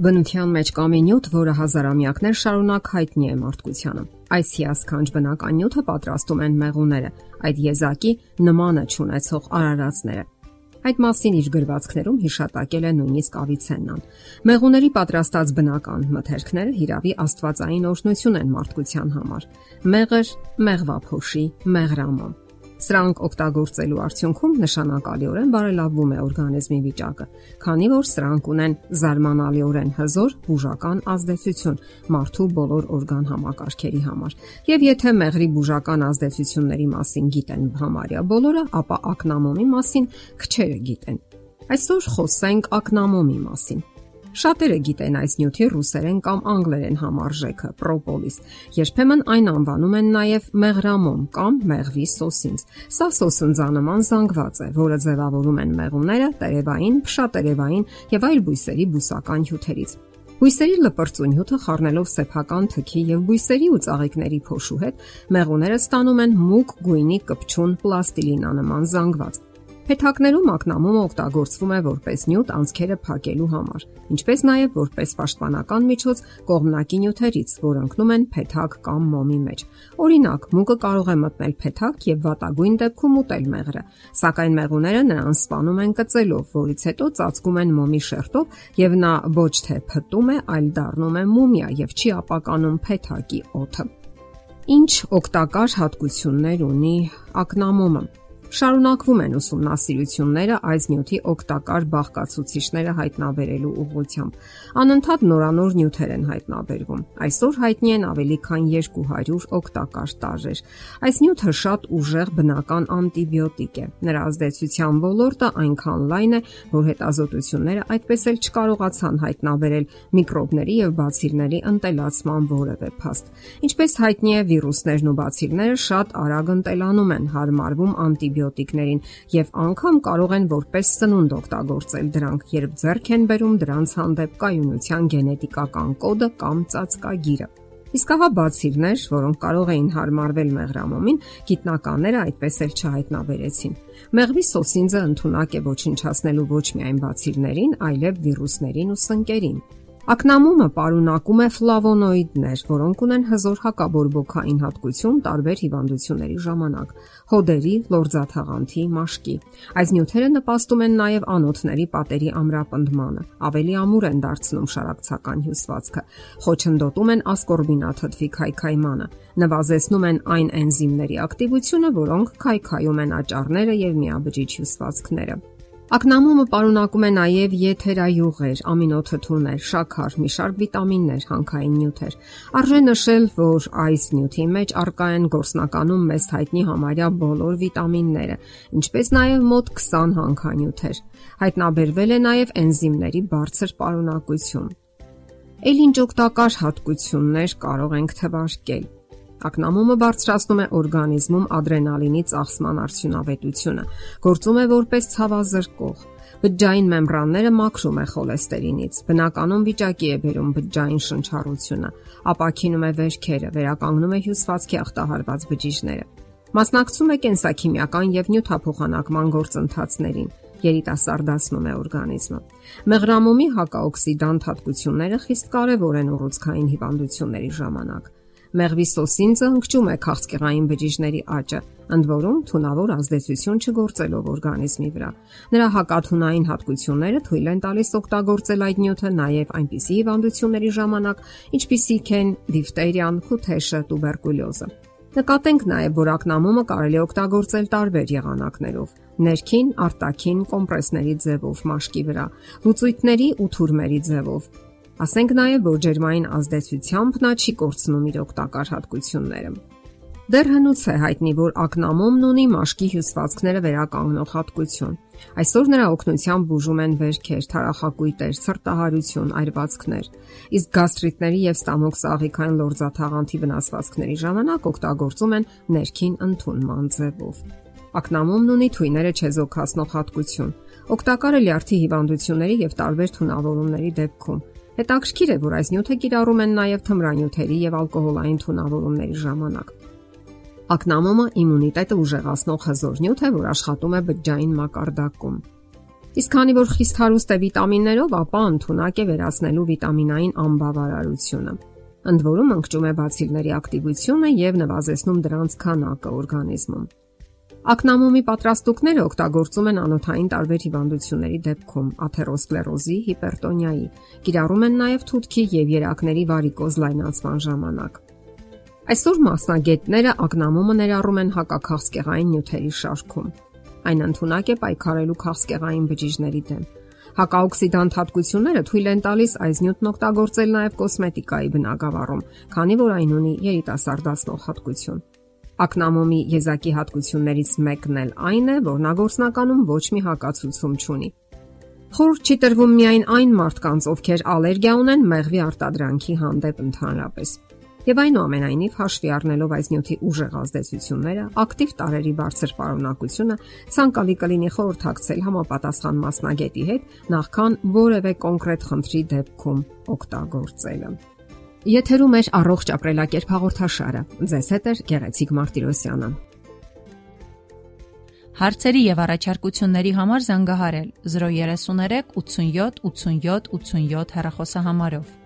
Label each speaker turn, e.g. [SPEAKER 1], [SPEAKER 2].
[SPEAKER 1] Բնության մեջ կա մի նյութ, որը հազարամյակներ շարունակ հայտնի է մարդկությանը։ Այս հիասքանչ բնական նյութը պատրաստում են մեղուները, այդ եզակի նմանը ճանաչող արարածները։ Այդ մասին իր գրվածքներում հիշատակել է նույնիսկ Ավիցեննան։ Մեղուների պատրաստած բնական մթերքները հիրավի աստվածային օրհնություն են մարդկության համար։ Մեղր, մեղվափոշի, մեղրամոմ Սրանք օգտագործելու արդյունքում նշանակալիորեն բարելավվում է օրգանիզմի վիճակը, քանի որ սրանք ունեն զարմանալիորեն հզոր բուժական ազդեցություն մարդու բոլոր օրգան համակարգերի համար։ Եվ եթե մեղրի բուժական ազդեցությունների մասին գիտեն համարյա բոլորը, ապա ակնամոմի մասին քչերը գիտեն։ Այսօր խոսենք ակնամոմի մասին։ Շատերը գիտեն այս նյութի ռուսերեն կամ անգլերեն համարժեքը՝ պրոպոլիս։ Երբեմն այն անվանում են նաև մեղրամոմ կամ մեղվի սոսինձ։ Սա սոսնձանման զանգված է, որը ձևավորում են մեղուները տերևային, փշատերևային եւ այլ բույսերի բուսական հյութերից։ Բույսերի լպրծուն հյութը խառնելով սեփական թքի եւ բույսերի ու ծաղիկների փոշու հետ մեղուները ստանում են մուկ գույնի կպչուն պլաստիլինանման զանգված։ Փեթակներում ակնամումը օգտագործվում է որպես նյութ անցքերը փակելու համար, ինչպես նաև որպես պաշտպանական միջոց կողմնակի նյութերից, որ ընկնում են փեթակ կամ մոմի մեջ։ Օրինակ, մուկը կարող է մտնել փեթակ եւ վատագույն դեպքում ուտել մեղրը, սակայն մեղուները նրան սպանում են կծելով, որից հետո ծածկում են մոմի շերտով եւ նա ոչ թե փտում է, այլ դառնում է մումիա եւ չի ապականում փեթակի օդը։ Ինչ օգտակար հատկություններ ունի ակնամոմը։ Շարունակվում են ուսումնասիրությունները այս նյութի օգտակար բաղկացուցիչները հայտնաբերելու ուղղությամբ։ Անընդհատ նորանոր նյութեր են հայտնաբերվում։ Այսօր հայտնի են ավելի քան 200 օգտակար տարրեր։ Այս նյութը շատ ուժեղ բնական անտիբիոտիկ է։ Նրա ազդեցության ոլորտը այնքան լայն է, որ հետազոտությունները այդպես էլ չկարողացան հայտնաբերել միկրոբների եւ բացիլների ընտելացման որևէ փաստ։ Ինչպես հայտնի է, վիրուսներն ու բացիլները շատ արագ ընտելանում են, հարմարվում անտիբիոտիկ անտիբիոտիկներին եւ անգամ կարող են որպես սնունդ օգտագործել դրանք, երբ ձեռք են բերում դրանց հանդեպ կայունության գենետիկական կոդը կամ ծածկագիրը։ Իսկ ահա բացիլներ, որոնք կարող էին հարմարվել մեղրամոմին, գիտնականները այդպես էլ չհայտնաբերեցին։ Մեղվի սոսինձը ընդունակ է ոչնչացնելու ոչ միայն բացիլներին, այլև վիրուսներին ու սնկերին։ Ակնամումը պարունակում է ֆլավոնոիդներ, որոնք ունեն հզոր հակաբորբոքային հատկություն տարբեր հիվանդությունների ժամանակ՝ հոդերի, լորձաթաղանթի, մաշկի։ Այս նյութերը նպաստում են նաև անոթների պատերի ամրապնդմանը, ավելի ամուր են դարձնում շարակցական հյուսվածքը, խոչընդոտում են ասկորբինաթթվի քայքայմանը, նվազեցնում են այն էնզիմների ակտիվությունը, որոնք քայքայում են աճառները եւ միաբջիջ հյուսվածքները։ Ակնամումը պարունակում է նաև եթերայուղեր, ամինոթթուներ, շաքար, մի շարք վիտամիններ, հանքային նյութեր։ Արժե նշել, որ այս նյութի մեջ առկա են գործնականում մեզ հայտնի համարյա բոլոր վիտամինները, ինչպես նաև մոտ 20 հանքանյութեր։ Հայտնաբերվել է նաև էնզիմների բարձր պարունակություն։ Էլ ինչ օգտակար հատկություններ կարող ենք թվարկել Ակնամումը բարձրացնում է օրգանիզմում ադրենալինի ծախսման արդյունավետությունը, գործում է որպես ցավազրկող։ Բջջային մեմբրանները մաքրում է խոլեստերինից, բնականon վիճակի է բերում բջջային շնչառությունը, ապակինում է վերքերը, վերականգնում է հյուսվածքի ախտահարված բջիջները։ Մասնակցում է կենսաքիմիական եւ նյութափոխանակման գործընթացներին երիտասարդացնում է օրգանիզմը։ Մեղրամոմի հակաօքսիդանտ հատկությունները խիստ կարևոր են ուռուցքային հիվանդությունների ժամանակ։ Մեղվի սոսինձը ընկճում է քաղցկեղային բջիջների աճը, ընդ որում թունավոր ազդեցություն չգործելով օրգանիզմի վրա։ Նրա հակաթունային հատկությունները թույլ են տալիս օգտագործել այդ նյութը նաև այնպիսի հիվանդությունների ժամանակ, ինչպիսիք են դիֆտերիան, խութեշը, տուբերկուլյոզը։ Նկատենք նաև, որ ակնամումը կարելի է օգտագործել տարբեր եղանակներով՝ ներքին, արտաքին կոմպրեսների ձևով մաշկի վրա, լուծույթների ու թուրմերի ձևով, Ասենք նաև, որ ջերմային ազդեցությամբ նա չի կորցնում իր օգտակար հատկությունները։ Դեռ հնուց է հայտնի, որ ակնամոմն ունի մաշկի հյուսվածքները վերականգնող հատկություն։ Այսօր նրա օգնությամբ բուժում են վերքեր, թարախակույտեր, սրտահարություն, այրվածքներ։ Իսկ գաստրիտների եւ ստամոք սաղիքային լորձաթաղանթի վնասվածքների ժամանակ օգտագործում են ներքին ընդունման ձևով։ Ակնամոմն ունի թույները չեզոքացնող հատկություն։ Օգտակար է լյարդի հիվանդությունների եւ տարբեր թունավորումների դեպքում Հետաքրքիր է, որ այս նյութը կիրառում են նաև թմրանյութերի եւ ալկոհոլային թունավորումների ժամանակ։ Ակնամոմը իմունիտետը ուժեղացնող հզոր նյութ է, որ աշխատում է բջջային մակարդակում։ Իսկ քանի որ խիստ հարուստ է վիտամիններով, ապա ընդունակ է վերացնելու վիտամինային անբավարարությունը։ Ընդ որում ընկճում է բացիլների ակտիվությունը եւ նվազեցնում դրանց քանակը օրգանիզմում։ Ակնամոմի պատրաստուկները օգտագործում են անոթային տարբեր հիվանդությունների դեպքում՝ աթերոսկլերոզի, հիպերտոնիայի, կիրառում են նաև թութքի եւ երակների վարիկոզ լայնացման ժամանակ։ Այսօր մասնագետները ակնամոմը ներառում են հակաքաղցկեղային նյութերի շարքում։ Այն ընդունակ է պայքարելու քաղցկեղային բջիջների դեմ։ Հակաօքսիդանտ հատկությունները թույլ են տալիս այս նյութն օգտագործել նաև կոսմետիկայի բնագավառում, քանի որ այն ունի երիտասարդացնող հատկություն։ Ակնամոմի եզակի հատկություններից մեկն էլ այն է, որ նա գործնականում ոչ մի հակացուցում չունի։ Խորտ չի տրվում միայն այն մարդկանց, ովքեր ալերգիա ունեն մեղվի արտադրանքի հանդեպ ընդհանրապես։ Եվ այնուամենայնիվ հաշվի առնելով այս նյութի ուժեղ ազդեցությունները, ակտիվ տարերի բարձր պարունակությունը, ցանկալի կլինի խորհրդակցել համապատասխան մասնագետի հետ, նախքան որևէ կոնկրետ խնդրի դեպքում օգտագործելը։ Եթերում է առողջ ապրելակերպ հաղորդաշարը։ Ձեզ հետ է Գեղեցիկ Մարտիրոսյանը։
[SPEAKER 2] Հարցերի եւ առաջարկությունների համար զանգահարել 033 87 87 87 հեռախոսահամարով։